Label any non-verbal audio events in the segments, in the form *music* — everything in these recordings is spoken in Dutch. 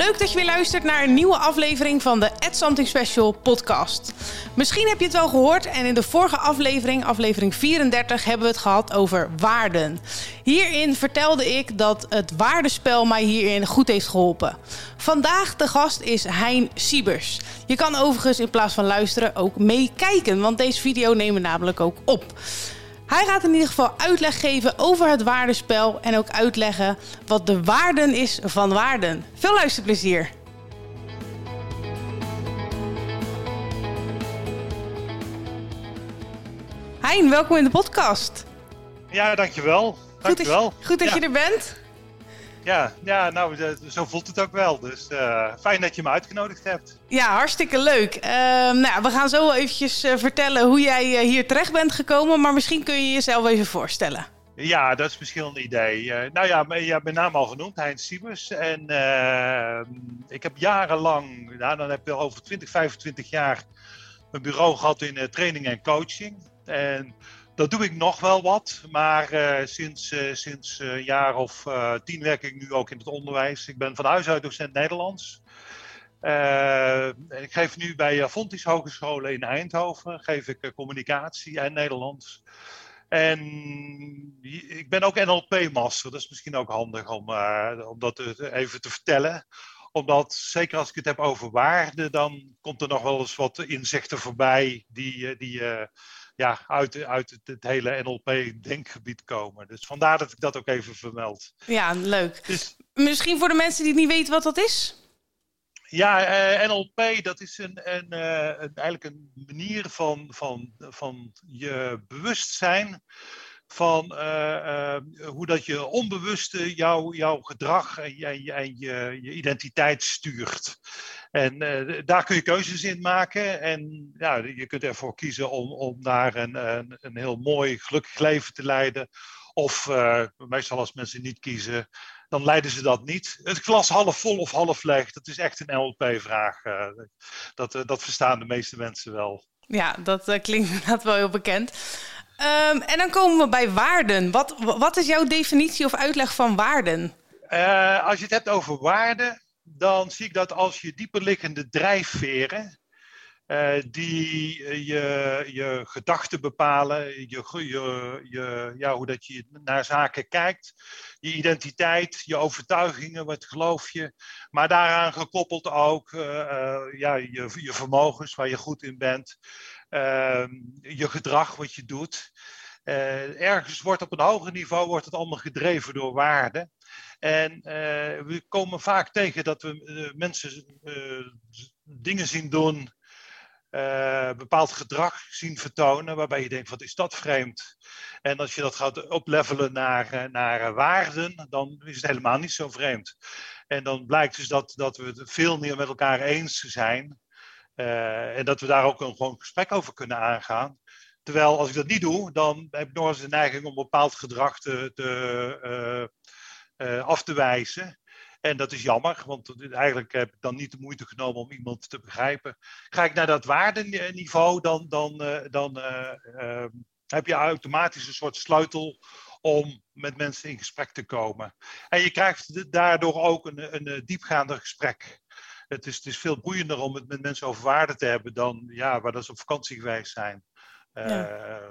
Leuk dat je weer luistert naar een nieuwe aflevering van de Add Something Special podcast. Misschien heb je het wel gehoord en in de vorige aflevering, aflevering 34, hebben we het gehad over waarden. Hierin vertelde ik dat het waardespel mij hierin goed heeft geholpen. Vandaag de gast is Hein Siebers. Je kan overigens in plaats van luisteren ook meekijken, want deze video nemen we namelijk ook op. Hij gaat in ieder geval uitleg geven over het waardespel en ook uitleggen wat de waarden is van waarden. Veel luisterplezier! Hein, welkom in de podcast. Ja, dankjewel. Dankjewel. Goed dat, goed dat ja. je er bent. Ja, ja nou, zo voelt het ook wel. Dus uh, fijn dat je me uitgenodigd hebt. Ja, hartstikke leuk. Uh, nou, we gaan zo wel eventjes uh, vertellen hoe jij eh, hier terecht bent gekomen. Maar misschien kun je jezelf even voorstellen. Ja, dat is misschien een idee. nou ja, je hebt mijn naam al genoemd, Heinz Siebers. En ik heb jarenlang, nou, dan heb je al over 20, 25 jaar, een bureau gehad in training en coaching. En dat doe ik nog wel wat, maar uh, sinds, uh, sinds een uh, jaar of tien werk ik nu ook in het onderwijs. Ik ben van huis uit docent Nederlands. ik geef nu bij Fontis Hogescholen in Eindhoven geef ik communicatie en Nederlands. En ik ben ook NLP-master, dat is misschien ook handig om, om dat even te vertellen omdat, zeker als ik het heb over waarde, dan komt er nog wel eens wat inzichten voorbij die, die ja, uit, uit het, het hele NLP-denkgebied komen. Dus vandaar dat ik dat ook even vermeld. Ja, leuk. Dus, Misschien voor de mensen die niet weten wat dat is? Ja, uh, NLP, dat is een, een, uh, een, eigenlijk een manier van, van, van je bewustzijn van uh, uh, hoe dat je onbewuste jouw jouw gedrag en, je, en je, je identiteit stuurt. En uh, daar kun je keuzes in maken. En ja, je kunt ervoor kiezen om, om daar een, een, een heel mooi, gelukkig leven te leiden. Of meestal als mensen niet kiezen, dan leiden ze dat niet. Het glas half vol of half leeg, dat is echt een NLP-vraag. dat, dat verstaan de meeste mensen wel. Ja, dat klinkt *laughs* inderdaad wel heel bekend. Um, en dan komen we bij waarden. Wat, wat is jouw definitie of uitleg van waarden? Uh, als je het hebt over waarden, dan zie ik dat als je dieperliggende drijfveren, uh, die je, je gedachten bepalen, je, je, je, ja, hoe dat je naar zaken kijkt, je identiteit, je overtuigingen, wat geloof je, maar daaraan gekoppeld ook ja, je, je vermogens, waar je goed in bent. Uh, je gedrag, wat je doet. Uh, ergens wordt op een hoger niveau wordt het allemaal gedreven door waarden. En uh, we komen vaak tegen dat we mensen dingen zien doen, bepaald gedrag zien vertonen, waarbij je denkt, wat is dat vreemd? En als je dat gaat oplevelen naar, naar waarden, dan is het helemaal niet zo vreemd. En dan blijkt dus dat, dat we het veel meer met elkaar eens zijn. Uh, en dat we daar ook een gewoon gesprek over kunnen aangaan. Terwijl als ik dat niet doe, dan heb ik nog eens de neiging om bepaald gedrag te, te, uh, uh, af te wijzen. En dat is jammer, want eigenlijk heb ik dan niet de moeite genomen om iemand te begrijpen. Ga ik naar dat waardeniveau, dan, dan, dan heb je automatisch een soort sleutel om met mensen in gesprek te komen. En je krijgt daardoor ook een, een diepgaander gesprek het is, het is veel boeiender om het met mensen over waarde te hebben dan ja, waar dat ze op vakantie geweest zijn. Ja. Uh,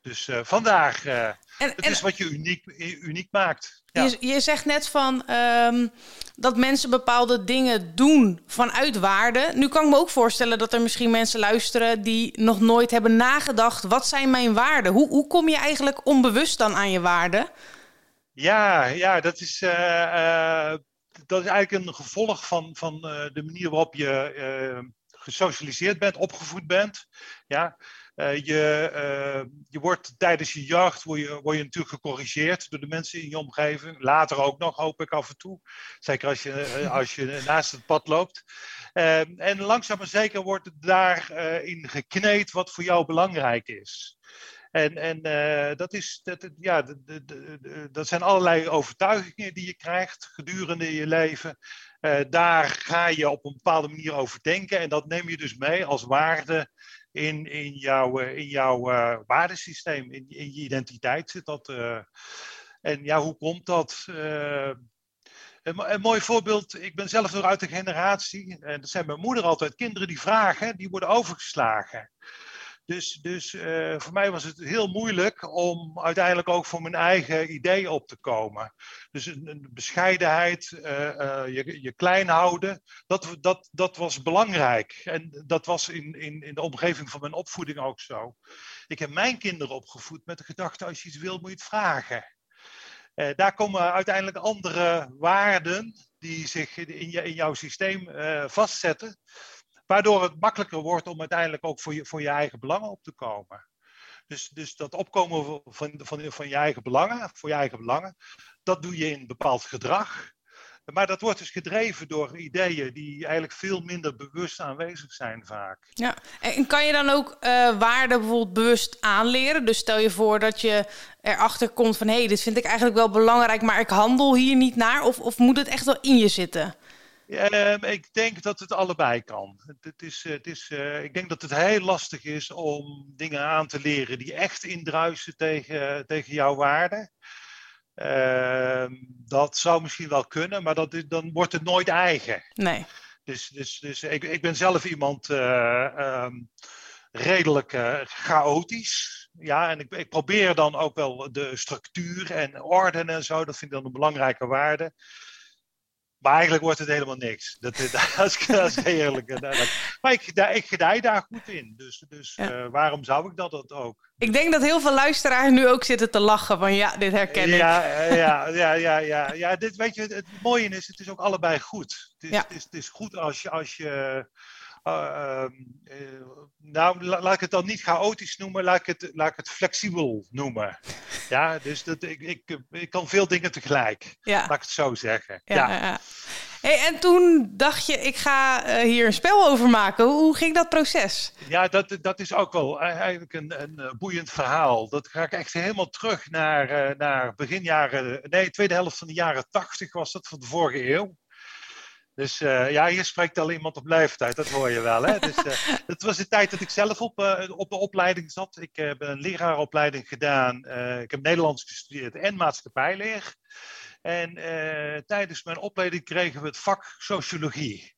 dus uh, vandaag, uh, en, het en, is wat je uniek, uniek maakt. Ja. Je, je zegt net van um, dat mensen bepaalde dingen doen vanuit waarde. Nu kan ik me ook voorstellen dat er misschien mensen luisteren die nog nooit hebben nagedacht: wat zijn mijn waarden? Hoe, hoe kom je eigenlijk onbewust dan aan je waarden? Ja, ja, dat is dat is eigenlijk een gevolg van, van uh, de manier waarop je uh, gesocialiseerd bent, opgevoed bent. Ja? Uh, je, je wordt tijdens je jeugd word je, word je natuurlijk gecorrigeerd door de mensen in je omgeving. Later ook nog, hoop ik af en toe. Zeker als je, als je naast het pad loopt. en langzaam maar zeker wordt daarin gekneed wat voor jou belangrijk is. En, en uh, dat, is, dat, ja, de, de, dat zijn allerlei overtuigingen die je krijgt gedurende je leven. Uh, daar ga je op een bepaalde manier over denken. En dat neem je dus mee als waarde in, in jouw, in jouw waardesysteem. In, in je identiteit zit dat. en ja, hoe komt dat? Een, een, mooi voorbeeld, ik ben zelf nog uit de generatie, en dat zijn mijn moeder altijd, kinderen die vragen, die worden overgeslagen. Dus, dus uh, voor mij was het heel moeilijk om uiteindelijk ook voor mijn eigen idee op te komen. Dus een, bescheidenheid, uh, uh, je, je klein houden, dat, dat, dat was belangrijk. En dat was in, in, in de omgeving van mijn opvoeding ook zo. Ik heb mijn kinderen opgevoed met de gedachte: als je iets wil, moet je het vragen. daar komen uiteindelijk andere waarden die zich in, je, in jouw systeem vastzetten Waardoor het makkelijker wordt om uiteindelijk ook voor je, voor je eigen belangen op te komen. Dus, dus dat opkomen van, van, van je eigen belangen, voor je eigen belangen, dat doe je in bepaald gedrag. Maar dat wordt dus gedreven door ideeën die eigenlijk veel minder bewust aanwezig zijn vaak. Ja, en kan je dan ook uh, waarden bijvoorbeeld bewust aanleren? Dus stel je voor dat je erachter komt van... hé, hey, dit vind ik eigenlijk wel belangrijk, maar ik handel hier niet naar. Of, of moet het echt wel in je zitten? Um, ik denk dat het allebei kan. Het, is, het is, uh, ik denk dat het heel lastig is om dingen aan te leren die echt indruisen tegen, tegen jouw waarde. Uh, dat zou misschien wel kunnen, maar dat, dan wordt het nooit eigen. Nee. Dus, dus, dus ik, ik ben zelf iemand uh, um, redelijk chaotisch. Ja, en ik, ik probeer dan ook wel de structuur en orde en zo, dat vind ik dan een belangrijke waarde. Maar eigenlijk wordt het helemaal niks. Dat, *laughs* dat, is, dat is eerlijk. Maar ik, ik gedij daar goed in. Dus, dus uh, waarom zou ik dat, dat ook? Ik denk dat heel veel luisteraars nu ook zitten te lachen van ja, dit herken ik. Ja, ja, ja, ja, ja, ja. Dit, weet je, het mooie is, het is ook allebei goed. Het is, ja. het is, het is goed als je, als je uh, uh, nou, laat ik het dan niet chaotisch noemen, laat ik het, laat ik het flexibel noemen. *laughs* Ja, dus dat, ik, ik, ik kan veel dingen tegelijk. Ja. Laat ik het zo zeggen. Ja. ja. Hey, en toen dacht je, ik ga uh, hier een spel over maken. Hoe ging dat proces? Ja, dat, dat is ook wel eigenlijk een, een boeiend verhaal. Dat ga ik echt helemaal terug naar, naar begin jaren, nee, tweede helft van de jaren tachtig was dat van de vorige eeuw. Dus uh, ja, hier spreekt al iemand op leeftijd, dat hoor je wel. Hè? *laughs* Dus, uh, dat was de tijd dat ik zelf op, uh, op de opleiding zat. Ik heb een leraaropleiding gedaan. ik heb Nederlands gestudeerd en maatschappijleer. En tijdens mijn opleiding kregen we het vak sociologie.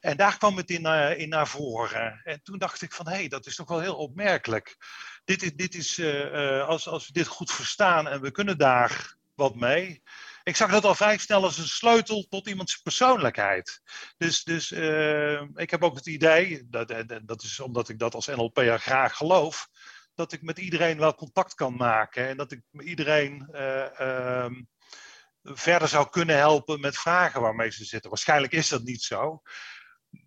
En daar kwam het in, in naar voren. En toen dacht ik van, hé, hey, dat is toch wel heel opmerkelijk. Dit is, dit is als, als we dit goed verstaan en we kunnen daar wat mee ik zag dat al vrij snel als een sleutel tot iemands persoonlijkheid. Dus, dus uh, ik heb ook het idee, dat, dat is omdat ik dat als NLP'er graag geloof, dat ik met iedereen wel contact kan maken en dat ik iedereen uh, uh, verder zou kunnen helpen met vragen waarmee ze zitten. Waarschijnlijk is dat niet zo.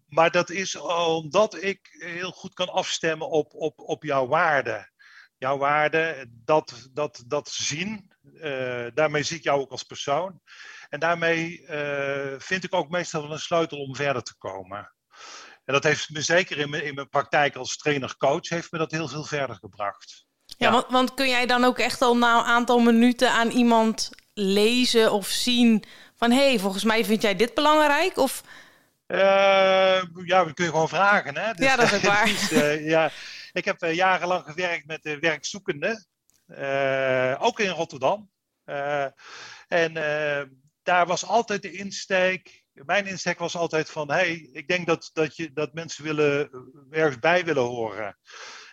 Maar dat is omdat ik heel goed kan afstemmen op, op, op jouw waarden. Jouw waarden, dat, dat, dat zien, daarmee zie ik jou ook als persoon. En daarmee uh, vind ik ook meestal wel een sleutel om verder te komen. En dat heeft me zeker in mijn, in mijn praktijk als trainer-coach, heeft me dat heel veel verder gebracht. Ja, ja. Want, want, kun jij dan ook echt al na een aantal minuten aan iemand lezen of zien van... hé, hey, volgens mij vind jij dit belangrijk? Of... Uh, ja, we kunnen gewoon vragen. Hè? Dus, ja, dat is ook *laughs* waar. Is, ja, ik heb jarenlang gewerkt met werkzoekenden. Uh, ook in Rotterdam. Uh, en uh, daar was altijd de insteek. Mijn insteek was altijd van: hey, ik denk dat, dat, je, dat mensen willen, ergens bij willen horen.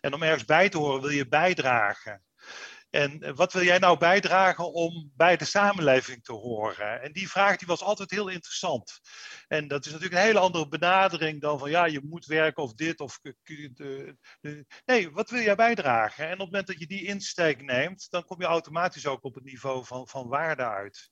En om ergens bij te horen wil je bijdragen. En wat wil jij nou bijdragen om bij de samenleving te horen? En die vraag die was altijd heel interessant. En dat is natuurlijk een hele andere benadering dan van ja, je moet werken of dit of. Nee, wat wil jij bijdragen? En op het moment dat je die insteek neemt, dan kom je automatisch ook op het niveau van, van waarde uit.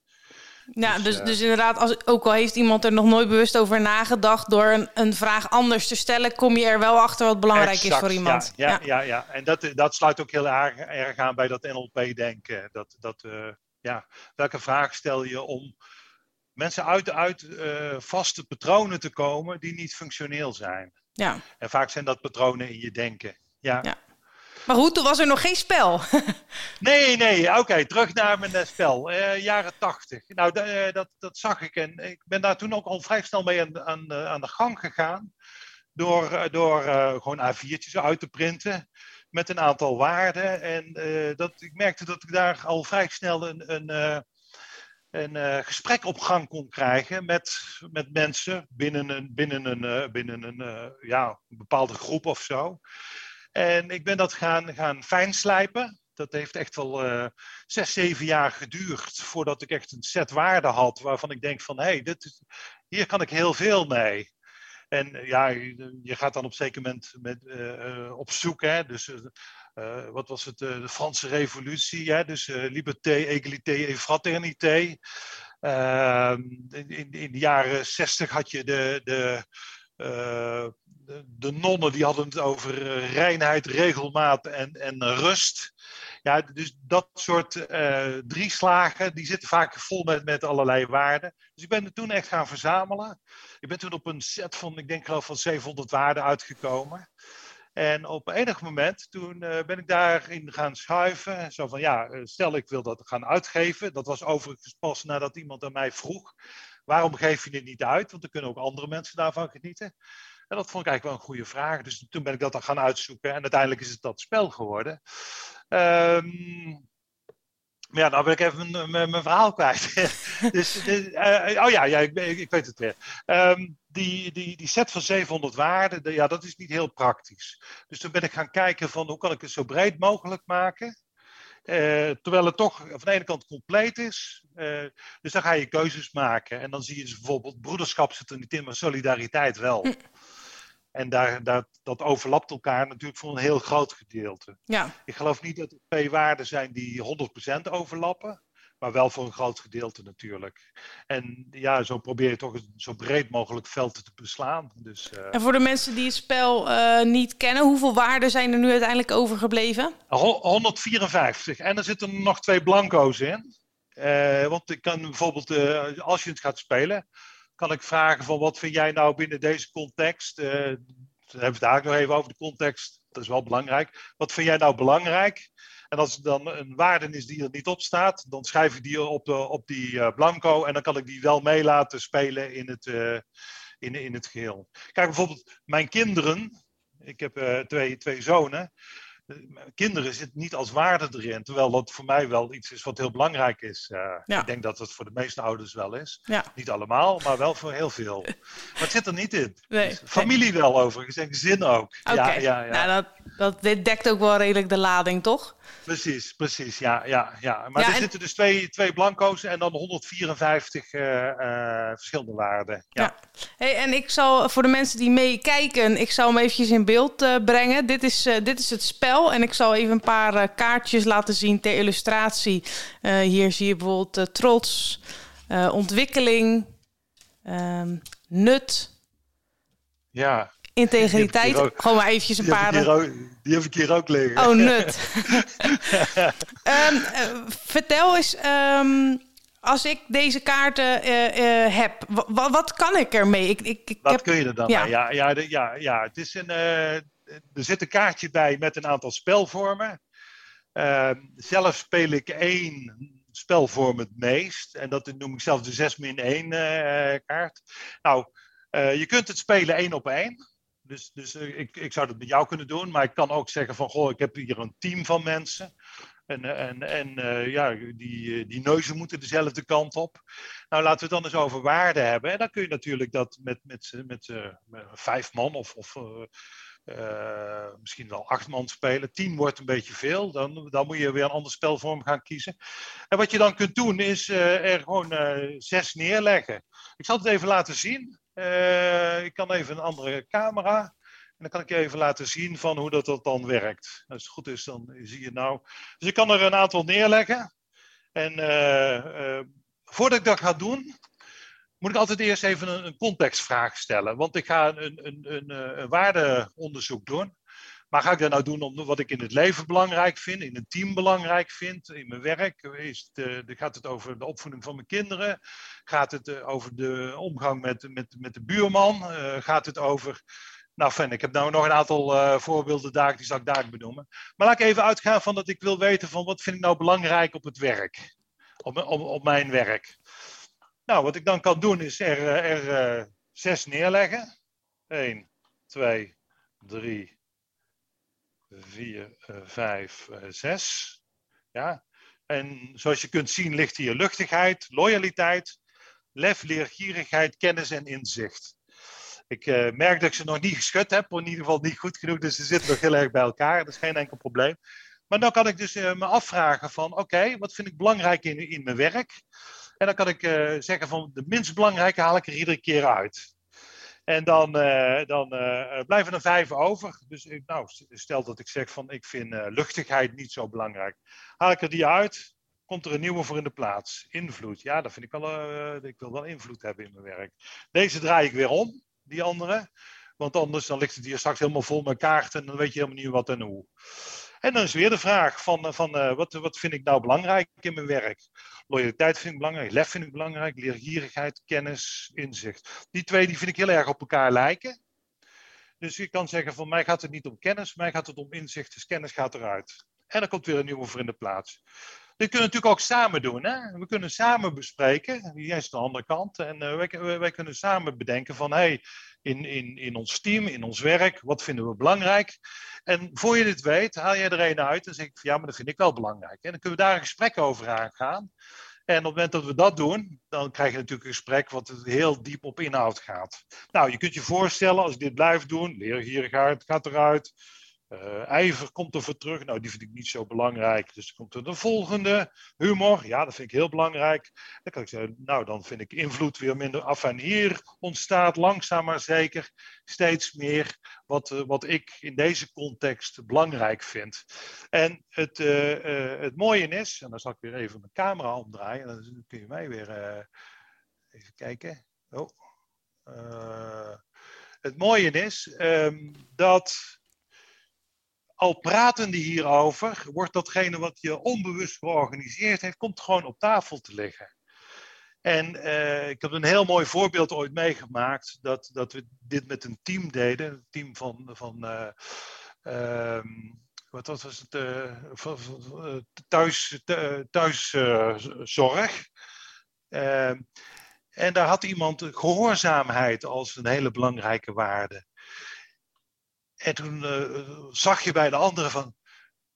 Ja, dus, dus, uh, dus, inderdaad, als, ook al heeft iemand er nog nooit bewust over nagedacht, door een, een vraag anders te stellen, kom je er wel achter wat belangrijk exact, is voor iemand. Ja, ja, ja. ja, en dat, dat sluit ook heel erg, erg aan bij dat NLP-denken. Dat, dat, uh, ja, welke vraag stel je om mensen uit, uit uh, vaste patronen te komen die niet functioneel zijn? Ja. En vaak zijn dat patronen in je denken. Ja. ja. Maar goed, toen was er nog geen spel. *laughs* nee, nee, oké, terug naar mijn uh, spel. Uh, jaren tachtig. Nou, uh, dat, dat zag ik. En ik ben daar toen ook al vrij snel mee aan, aan, aan de gang gegaan. Door, door gewoon A4'tjes uit te printen. Met een aantal waarden. En dat, ik merkte dat ik daar al vrij snel een, een een gesprek op gang kon krijgen met, met mensen binnen een, binnen een, binnen een, ja, een bepaalde groep of zo. En ik ben dat gaan, gaan fijnslijpen. Dat heeft echt wel uh, zes, zeven jaar geduurd voordat ik echt een set waarden had waarvan ik denk van hé, hey, hier kan ik heel veel mee. En ja, je gaat dan op een zeker moment met, uh, op zoek. Hè? Dus wat was het? de Franse Revolutie. Hè? Dus liberté, égalité et fraternité. Ehm, in, in, de jaren zestig had je de, de de, de, nonnen die hadden het over uh, reinheid, regelmaat en, en rust. Ja, dus dat soort drie slagen, die zitten vaak vol met, met allerlei waarden. Dus ik ben er toen echt gaan verzamelen. Ik ben toen op een set van, ik denk geloof van 700 waarden uitgekomen. En op enig moment, toen ben ik daarin gaan schuiven. Zo van, ja, stel ik wil dat gaan uitgeven. Dat was overigens pas nadat iemand aan mij vroeg. Waarom geef je het niet uit? Want dan kunnen ook andere mensen daarvan genieten. En dat vond ik eigenlijk wel een goede vraag. Dus toen ben ik dat dan gaan uitzoeken. En uiteindelijk is het dat spel geworden. Um, maar ja, nou ben ik even mijn, verhaal kwijt. *laughs* dus, uh, oh ja, ja ik, ik, weet het weer. Um, die, die, die set van 700 waarden, de, ja, dat is niet heel praktisch. Dus toen ben ik gaan kijken van hoe kan ik het zo breed mogelijk maken. Uh, terwijl het toch van de ene kant compleet is. Uh, dus dan ga je keuzes maken. En dan zie je dus bijvoorbeeld broederschap zit er niet in, maar solidariteit wel. En daar, dat, dat overlapt elkaar natuurlijk voor een heel groot gedeelte. Ja. Ik geloof niet dat er twee waarden zijn die 100% overlappen, maar wel voor een groot gedeelte natuurlijk. En ja, zo probeer je toch een zo breed mogelijk veld te beslaan. Dus, uh... En voor de mensen die het spel uh, niet kennen, hoeveel waarden zijn er nu uiteindelijk overgebleven? 154. En er zitten nog twee blanco's in. Uh, want ik kan bijvoorbeeld, als je het gaat spelen, kan ik vragen van wat vind jij nou binnen deze context? Uh, dan hebben we het daar nog even over de context. Dat is wel belangrijk. Wat vind jij nou belangrijk? En als er dan een waarde is die er niet op staat, dan schrijf ik die op, de, op die uh, blanco en dan kan ik die wel mee laten spelen in het, uh, in, in het geheel. Kijk bijvoorbeeld, mijn kinderen, ik heb twee, twee zonen, kinderen zitten niet als waarde erin. Terwijl dat voor mij wel iets is wat heel belangrijk is. Uh, Ik denk dat het voor de meeste ouders wel is. Ja. Niet allemaal, maar wel voor heel veel. *laughs* maar het zit er niet in. Nee, dus familie wel overigens en gezin ook. Okay. Ja, ja, ja. Nou, dat, dat dit dekt ook wel redelijk de lading, toch? Precies, precies. Ja, ja, ja. Maar er zitten dus twee, twee blanco's en dan 154 uh, uh, verschillende waarden. Ja. Hey, en ik zal voor de mensen die meekijken, ik zal hem eventjes in beeld uh, brengen. Dit is, dit is het spel en ik zal even een paar kaartjes laten zien ter illustratie. hier zie je bijvoorbeeld trots, ontwikkeling, ehm, nut. Ja, integriteit. Gewoon maar eventjes een paar. die heb ik hier ook liggen. Oh, *laughs* nut. um, *laughs* vertel eens, um, als ik deze kaarten uh, uh, heb, wat kan ik ermee? Ik, ik, ik wat heb... kun je er dan ja. mee? Ja, ja, de, ja, ja, het is een, er zit een kaartje bij met een aantal spelvormen. Ehm, zelf speel ik één spelvorm het meest. En dat noem ik zelf de 6 min 1 kaart. Nou, je kunt het spelen één op één. Dus, dus eh, ik, ik zou dat met jou kunnen doen, maar ik kan ook zeggen van, goh, ik heb hier een team van mensen. En, eh, en, en uh, ja, die, die neuzen moeten dezelfde kant op. Nou, laten we het dan eens over waarde hebben. En dan kun je natuurlijk dat met, met, met, vijf man of, of misschien wel acht man spelen. Tien wordt een beetje veel. Dan, dan moet je weer een ander spelvorm gaan kiezen. En wat je dan kunt doen, is er gewoon zes neerleggen. Ik zal het even laten zien. Uh, ik kan even een andere camera. En dan kan ik je even laten zien van hoe dat, dat dan werkt. Als het goed is, dan zie je nou. Dus ik kan er een aantal neerleggen. En uh, uh, voordat ik dat ga doen, moet ik altijd eerst even een, een contextvraag stellen. Want ik ga een, een, een waardeonderzoek doen. Maar ga ik dat nou doen om wat ik in het leven belangrijk vind, in een team belangrijk vind, in mijn werk? Is het, uh, gaat het over de opvoeding van mijn kinderen? Gaat het uh, over de omgang met, met, met de buurman? Uh, gaat het over. Nou, fijn, ik heb nou nog een aantal voorbeelden daar, die zal ik daar benoemen. Maar laat ik even uitgaan van dat ik wil weten van wat vind ik nou belangrijk op het werk? Op, op, op mijn werk. Nou, wat ik dan kan doen is er, er zes neerleggen. 1, 2, 3, 4, 5, 6. Ja. En zoals je kunt zien ligt hier luchtigheid, loyaliteit, lef, leergierigheid, kennis en inzicht. Ik uh, merk dat ik ze nog niet geschud heb, of in ieder geval niet goed genoeg, dus ze zitten nog heel erg bij elkaar. Dat is geen enkel probleem. Maar dan kan ik dus uh, me afvragen van, oké, wat vind ik belangrijk in, in mijn werk? En dan kan ik uh, zeggen van, de minst belangrijke haal ik er iedere keer uit. En dan, dan blijven er vijf over. Dus nou, stel dat ik zeg van, ik vind luchtigheid niet zo belangrijk. Haal ik er die uit, komt er een nieuwe voor in de plaats. Invloed, ja, dat vind ik wel, ik wil wel invloed hebben in mijn werk. Deze draai ik weer om die andere. Want anders dan ligt het hier straks helemaal vol met kaarten en dan weet je helemaal niet wat en hoe. En dan is weer de vraag van, van uh, wat, wat vind ik nou belangrijk in mijn werk? Loyaliteit vind ik belangrijk, lef vind ik belangrijk, leergierigheid, kennis, inzicht. Die twee die vind ik heel erg op elkaar lijken. Dus je kan zeggen van mij gaat het niet om kennis, mij gaat het om inzicht, dus kennis gaat eruit. En dan komt weer een nieuwe voor in de plaats. Dit kunnen we natuurlijk ook samen doen. Hè? We kunnen samen bespreken. Jij is de andere kant. En wij, wij, kunnen samen bedenken van... Hey, in, in, in ons team, in ons werk, wat vinden we belangrijk? En voor je dit weet, haal jij er een uit en zeg ik van... Ja, maar dat vind ik wel belangrijk. En dan kunnen we daar een gesprek over aangaan. En op het moment dat we dat doen, dan krijg je natuurlijk een gesprek wat heel diep op inhoud gaat. Nou, je kunt je voorstellen, als ik dit blijf doen, leergierigheid gaat eruit, uh, ijver komt er voor terug. Nou, die vind ik niet zo belangrijk. Dus dan komt er de volgende. Humor, ja, dat vind ik heel belangrijk. Dan kan ik zeggen, nou, dan vind ik invloed weer minder af. En hier ontstaat langzaam maar zeker steeds meer wat, uh, wat ik in deze context belangrijk vind. En het, uh, het mooie is, en dan zal ik weer even mijn camera omdraaien. Dan kun je mij weer even kijken. Oh. het mooie is um, dat al pratende hierover, wordt datgene wat je onbewust georganiseerd heeft, komt gewoon op tafel te liggen. En uh, ik heb een heel mooi voorbeeld ooit meegemaakt, dat, dat we dit met een team deden, een team van, van uh, uh, wat was het, uh, thuis, thuiszorg. Ehm, en daar had iemand gehoorzaamheid als een hele belangrijke waarde. En toen uh, zag je bij de anderen van,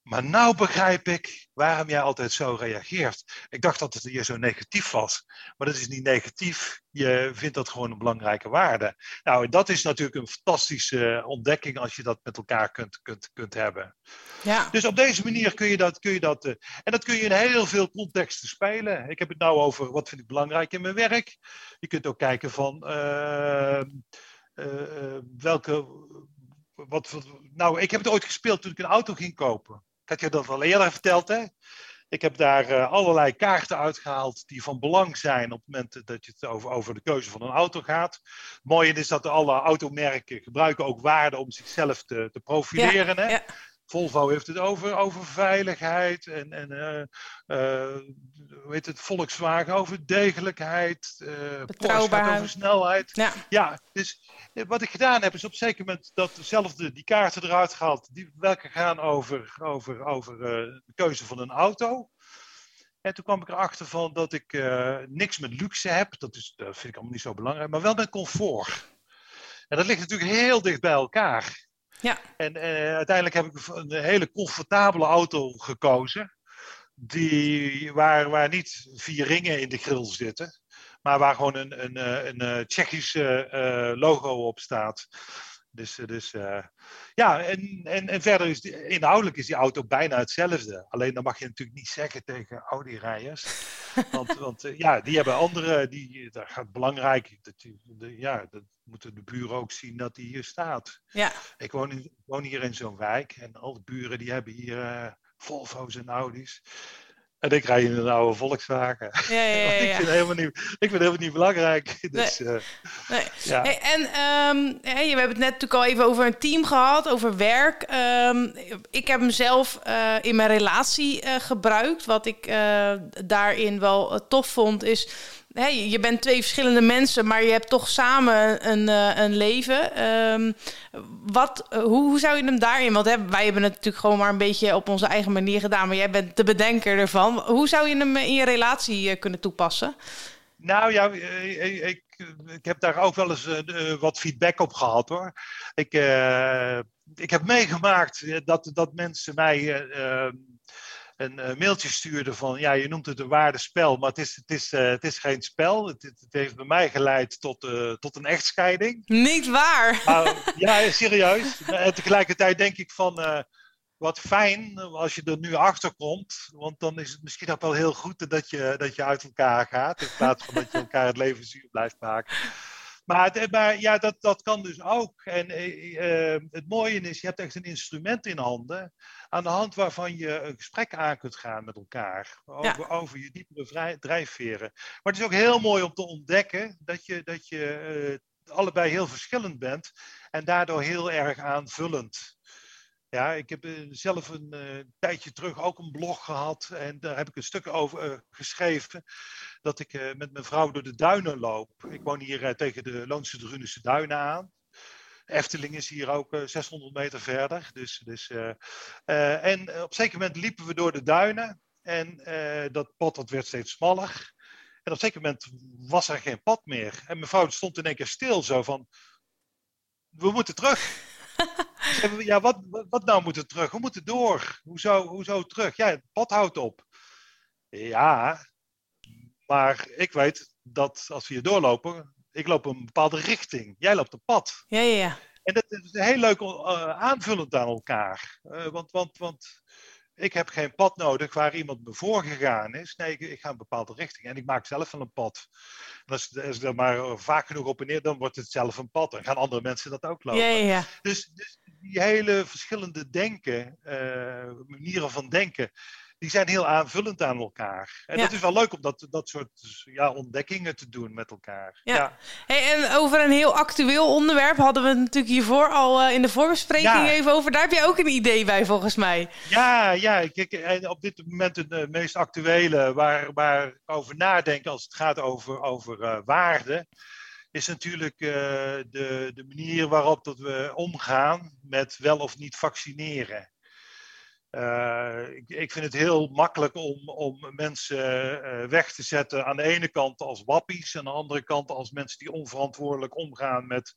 maar nou begrijp ik waarom jij altijd zo reageert. Ik dacht dat het hier zo negatief was, maar dat is niet negatief. Je vindt dat gewoon een belangrijke waarde. Nou, dat is natuurlijk een fantastische ontdekking als je dat met elkaar kunt, kunt, kunt hebben. Ja. Dus op deze manier kun je dat. Kun je dat uh, en dat kun je in heel veel contexten spelen. Ik heb het nou over wat vind ik belangrijk in mijn werk. Je kunt ook kijken van. Uh, welke wat, nou, ik heb het ooit gespeeld toen ik een auto ging kopen. Ik had je dat al eerder verteld, hè? Ik heb daar uh, allerlei kaarten uitgehaald die van belang zijn op het moment dat je het over, over de keuze van een auto gaat. Het mooie is dat alle automerken gebruiken ook waarden om zichzelf te, te profileren. hè? Ja. Volvo heeft het over, over veiligheid en, en uh, uh, hoe heet het, Volkswagen over degelijkheid, uh, Porsche over snelheid. Ja. ja, dus wat ik gedaan heb is op een zeker moment dat dezelfde, die kaarten eruit gehaald, die, welke gaan over, over, over de keuze van een auto. En toen kwam ik erachter van dat ik niks met luxe heb, dat, is, dat vind ik allemaal niet zo belangrijk, maar wel met comfort. En dat ligt natuurlijk heel dicht bij elkaar. Ja. En uh, uiteindelijk heb ik een hele comfortabele auto gekozen. Die, waar, waar niet vier ringen in de grill zitten. Maar waar gewoon een, een, eh, een, eh, Tsjechische uh, logo op staat. Dus, dus uh, ja, en, en, en verder is die, inhoudelijk is die auto bijna hetzelfde. Alleen dan mag je natuurlijk niet zeggen tegen Audi-rijders. *laughs* Want, want uh, ja, die hebben andere, die, daar gaat belangrijk, dat, de, ja, dat moeten de buren ook zien dat die hier staat. Ja. Ik woon, in, woon hier in zo'n wijk en al de buren die hebben hier uh, Volvo's en Audi's. En ik rij in een oude Volkswagen. Ja, ja, ja, *laughs* ik, vind helemaal niet, ik vind het helemaal niet belangrijk. Dus, nee. Uh, nee. Ja. Hey, en um, hey, we hebben het net natuurlijk al even over een team gehad, over werk. Um, ik heb hem zelf uh, in mijn relatie uh, gebruikt. Wat ik daarin wel tof vond, is hey, je bent twee verschillende mensen, maar je hebt toch samen een, uh, een leven. Um, wat, uh, hoe, hoe, zou je hem daarin? Want hè, wij hebben het natuurlijk gewoon maar een beetje op onze eigen manier gedaan, maar jij bent de bedenker ervan. Hoe zou je hem in je relatie uh, kunnen toepassen? Nou ja, ik, ik heb daar ook wel eens wat feedback op gehad hoor. Ik, ik heb meegemaakt dat, dat mensen mij een uh, mailtje stuurde van, ja, je noemt het een waardespel, maar het is, het is, uh, het is geen spel. Het, het, heeft bij mij geleid tot, uh, tot een echtscheiding. Niet waar? *laughs* ja, serieus. En tegelijkertijd denk ik van, wat fijn als je er nu achter komt, want dan is het misschien ook wel heel goed dat je, dat je uit elkaar gaat, in plaats van dat je elkaar het leven zuur blijft maken. Maar, maar, ja, dat, dat kan dus ook. En eh, eh, het mooie is, je hebt echt een instrument in handen, aan de hand waarvan je een gesprek aan kunt gaan met elkaar. Over, over je diepere drijfveren. Maar het is ook heel mooi om te ontdekken dat je, dat je uh, allebei heel verschillend bent en daardoor heel erg aanvullend. Ja, ik heb zelf een tijdje terug ook een blog gehad en daar heb ik een stuk over geschreven dat ik met mijn vrouw door de duinen loop. Ik woon hier tegen de Loonse Drunense duinen aan. Efteling is hier ook uh, eh, 600 meter verder. Dus, dus, en op een zeker moment liepen we door de duinen. En dat pad dat werd steeds smaller. En op een zeker moment was er geen pad meer. En mijn vrouw stond in één keer stil, zo van... We moeten terug. Ja, wat, wat nou moeten terug? We moeten door. Hoezo, hoezo terug? Ja, het pad houdt op. Ja, maar ik weet dat als we hier doorlopen, ik loop een bepaalde richting. Jij loopt een pad. Ja, ja, ja. En dat is heel leuk uh, aanvullend aan elkaar. Uh, want, want, want ik heb geen pad nodig waar iemand me voor gegaan is. Nee, ik, ik, ga een bepaalde richting. En ik maak zelf wel een pad. En als, als ik er maar vaak genoeg op en neer, dan wordt het zelf een pad. Dan gaan andere mensen dat ook lopen. Ja, ja, ja. Dus, dus die hele verschillende denken, uh, manieren van denken die zijn heel aanvullend aan elkaar. En dat is wel leuk om dat, dat soort ja, ontdekkingen te doen met elkaar. Ja. Hey, en over een heel actueel onderwerp hadden we het natuurlijk hiervoor al uh, in de voorbespreking even over. Daar heb je ook een idee bij volgens mij. Ja, ja. Kijk, op dit moment het uh, meest actuele waar, waar ik over nadenk als het gaat over, over uh, waarde is natuurlijk de, de manier waarop dat we omgaan met wel of niet vaccineren. Uh, ik, vind het heel makkelijk om, om mensen uh, weg te zetten aan de ene kant als wappies aan de andere kant als mensen die onverantwoordelijk omgaan met,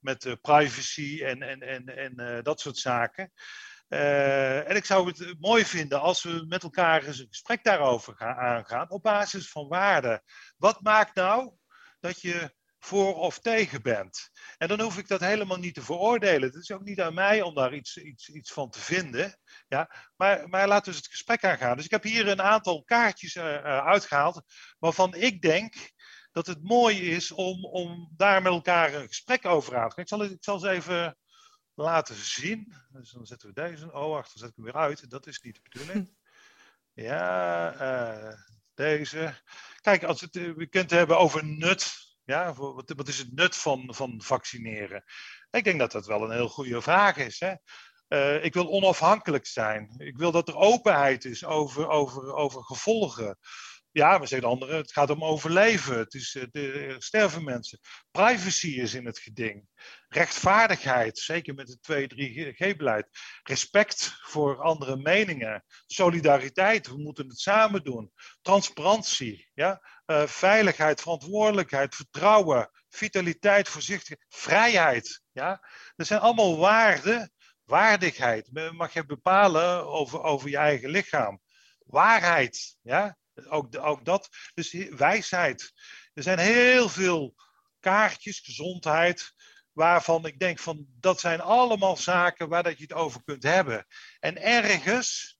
met uh, privacy en, en, en, en dat soort zaken. en ik zou het mooi vinden als we met elkaar eens een gesprek daarover gaan aangaan op basis van waarden. Wat maakt nou dat je voor of tegen bent. En dan hoef ik dat helemaal niet te veroordelen. Het is ook niet aan mij om daar iets, iets, iets van te vinden. Ja? Maar, maar laten we eens het gesprek aangaan. Dus ik heb hier een aantal kaartjes uh, uitgehaald waarvan ik denk dat het mooi is om, om daar met elkaar een gesprek over aan te gaan. Ik zal, ik zal ze even laten zien. Dus dan zetten we deze. Oh, wacht, dan zet ik hem weer uit. Dat is niet de bedoeling. *laughs* Ja, uh, deze. Kijk, als het, we kunt hebben over nut ja, wat, wat is het nut van, van vaccineren? Ik denk dat dat wel een heel goede vraag is. Hè? Uh, ik wil onafhankelijk zijn. Ik wil dat er openheid is over, over, over gevolgen. Ja, we zeggen de anderen, het gaat om overleven. Het is, er sterven mensen. Privacy is in het geding. Rechtvaardigheid, zeker met het 2-3G-beleid. Respect voor andere meningen. Solidariteit, we moeten het samen doen. Transparantie, ja? Uh, veiligheid, verantwoordelijkheid, vertrouwen, vitaliteit, voorzichtigheid, vrijheid. Ja? Dat zijn allemaal waarden. Waardigheid, mag je bepalen over, over je eigen lichaam. Waarheid, ja? Ook, ook dat. Dus wijsheid. Er zijn heel veel kaartjes, gezondheid, waarvan ik denk van dat zijn allemaal zaken waar dat je het over kunt hebben. En ergens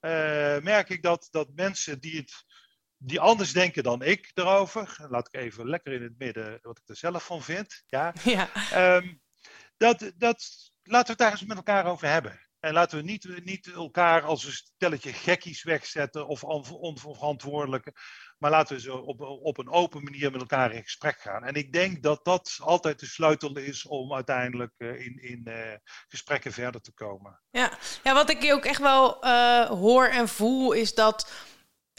uh, merk ik dat, dat mensen die, het, die anders denken dan ik erover, laat ik even lekker in het midden wat ik er zelf van vind, ja, *laughs* ja. Um, dat, dat, laten we het daar eens met elkaar over hebben. En laten we niet, niet elkaar als een stelletje gekkies wegzetten of onverantwoordelijke. Maar laten we zo op, op een open manier met elkaar in gesprek gaan. En ik denk dat dat altijd de sleutel is om uiteindelijk uh, in, in uh, gesprekken verder te komen. Ja. ja, wat ik ook echt wel uh, hoor en voel is dat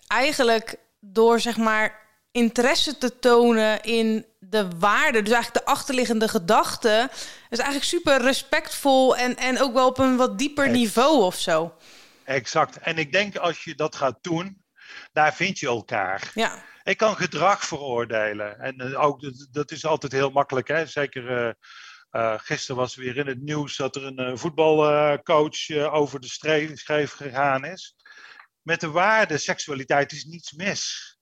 eigenlijk door zeg maar interesse te tonen in de waarde, dus eigenlijk de achterliggende gedachte, is eigenlijk super respectvol en, en ook wel op een wat dieper niveau of zo. Exact. En ik denk als je dat gaat doen, daar vind je elkaar. Ja. Ik kan gedrag veroordelen. En uh, ook, dat is altijd heel makkelijk. Hè? Zeker uh, uh, gisteren was weer in het nieuws dat er een voetbalcoach over de schreef gegaan is. met de waarde seksualiteit is niets mis.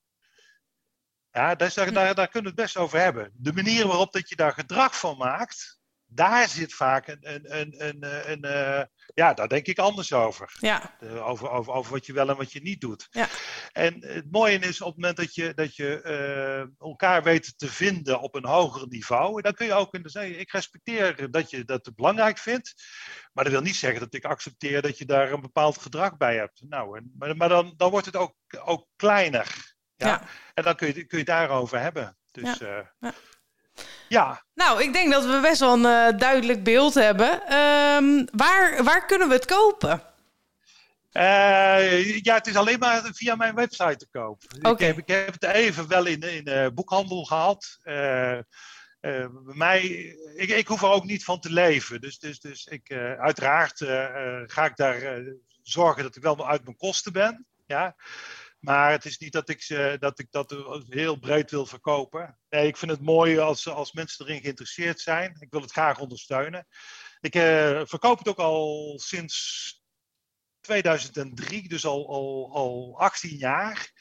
Ja, daar, daar, daar, daar kunnen we het best over hebben. De manier waarop dat je daar gedrag van maakt, daar zit vaak een, een, een, een, een, een ja, daar denk ik anders over. Ja. over, over, over wat je wel en wat je niet doet. Ja. En het mooie is op het moment dat je, dat je uh, elkaar weet te vinden op een hoger niveau, dan kun je ook de zeggen, ik respecteer dat je dat belangrijk vindt, maar dat wil niet zeggen dat ik accepteer dat je daar een bepaald gedrag bij hebt. Nou, maar, maar dan, dan wordt het ook, ook kleiner. Ja? En dan kun je, kun je het daarover hebben. Dus, ja. Uh, ja. Ja. Nou, ik denk dat we best wel een uh, duidelijk beeld hebben. Um, waar, waar kunnen we het kopen? Uh, ja, het is alleen maar via mijn website te koop. Okay. Ik, heb, ik heb het even wel in, in boekhandel gehad. bij mij, ik, ik hoef er ook niet van te leven. Dus, dus, dus ik, uiteraard ga ik daar zorgen dat ik wel uit mijn kosten ben. Ja. Maar het is niet dat ik, ze, dat, ik dat heel breed wil verkopen. Nee, ik vind het mooi als, als mensen erin geïnteresseerd zijn. Ik wil het graag ondersteunen. Ik uh, verkoop het ook al sinds 2003, dus al, al, al 18 jaar.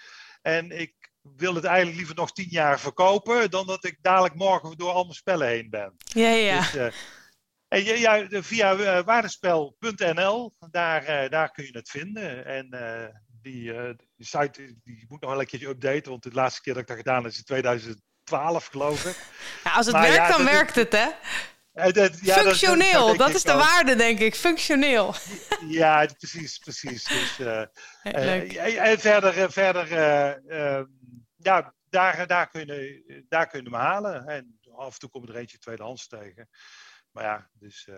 En ik wil het eigenlijk liever nog 10 jaar verkopen, dan dat ik dadelijk morgen door al mijn spellen heen ben. Ja, ja. Dus, uh, en ja, via uh, waardespel.nl, daar, daar kun je het vinden. En die, uh, die site die moet nog wel een keerje updaten, want de laatste keer dat ik dat gedaan heb is in 2012, geloof ik. *laughs* Ja, als het werkt, dan werkt het, hè? Dat, ja, Functioneel, dat, dat is de waarde, denk ik. Functioneel. *laughs* Ja, precies, precies. Dus, uh, uh, en verder, verder ehm, ja, daar, daar, kun je, daar kun je hem halen. En af en toe komt er eentje tweedehands tegen. Maar ja, dus uh,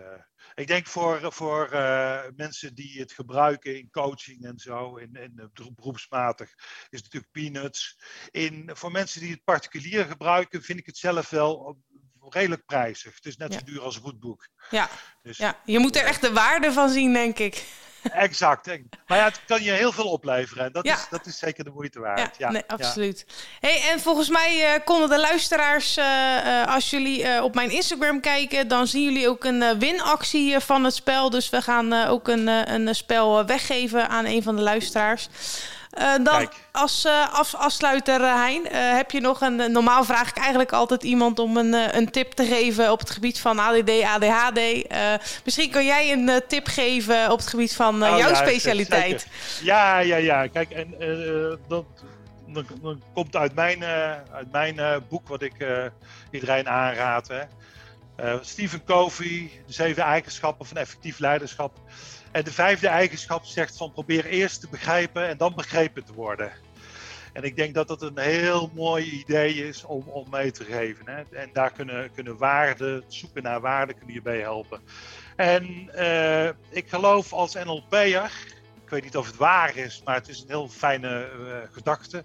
ik denk voor, voor uh, mensen die het gebruiken in coaching en zo, in, in beroepsmatig, is het natuurlijk peanuts. In, voor mensen die het particulier gebruiken, vind ik het zelf wel redelijk prijzig. Het is net zo duur als een goed boek. Ja. Dus, ja, je moet er echt de waarde van zien, denk ik. Exact. Maar ja, het kan je heel veel opleveren. En dat, is, dat is zeker de moeite waard. Ja, ja. Nee, absoluut. Hey, en volgens mij uh, konden de luisteraars, uh, uh, als jullie op mijn Instagram kijken, dan zien jullie ook een winactie van het spel. Dus we gaan ook een, een spel weggeven aan een van de luisteraars. Uh, dan als af, afsluiter, uh, Hein, heb je nog een. Normaal vraag ik eigenlijk altijd iemand om een, een tip te geven op het gebied van ADD, ADHD. misschien kan jij een tip geven op het gebied van oh, jouw ja, specialiteit. Ja, ja, ja. Kijk, en dat, komt uit mijn, uit mijn boek, wat ik iedereen aanraad. Hè. Stephen Covey, de zeven eigenschappen van effectief leiderschap. En de vijfde eigenschap zegt van probeer eerst te begrijpen en dan begrepen te worden. En ik denk dat dat een heel mooi idee is om, om mee te geven. Hè? En daar kunnen, kunnen waarden, zoeken naar waarden, kunnen je bij helpen. En uh, ik geloof als NLP'er, ik weet niet of het waar is, maar het is een heel fijne uh, gedachte,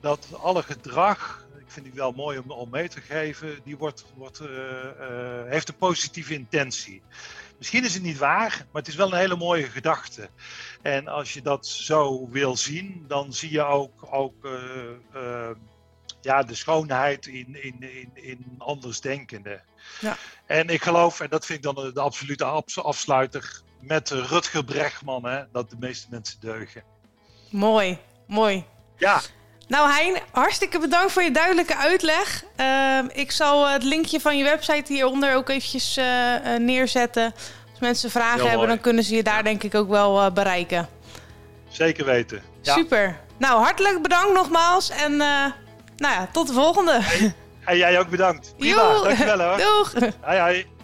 dat alle gedrag, ik vind die wel mooi om, om mee te geven, die wordt, wordt, uh, heeft een positieve intentie. Misschien is het niet waar, maar het is wel een hele mooie gedachte. En als je dat zo wil zien, dan zie je ook, ook uh, uh, ja, de schoonheid in, in, in, in andersdenkenden. Ja. En ik geloof, en dat vind ik dan de absolute afsluiter, met Rutger Bregman, hè, dat de meeste mensen deugen. Mooi, mooi. Ja. Nou Hein, hartstikke bedankt voor je duidelijke uitleg. Uh, ik zal het linkje van je website hieronder ook eventjes uh, neerzetten. Als mensen vragen hebben, dan kunnen ze je daar denk ik ook wel uh, bereiken. Zeker weten. Ja. Super. Nou, hartelijk bedankt nogmaals. En nou ja, tot de volgende. En jij ook bedankt. Prima, dankjewel hoor. *laughs* Doeg. Hoi hoi.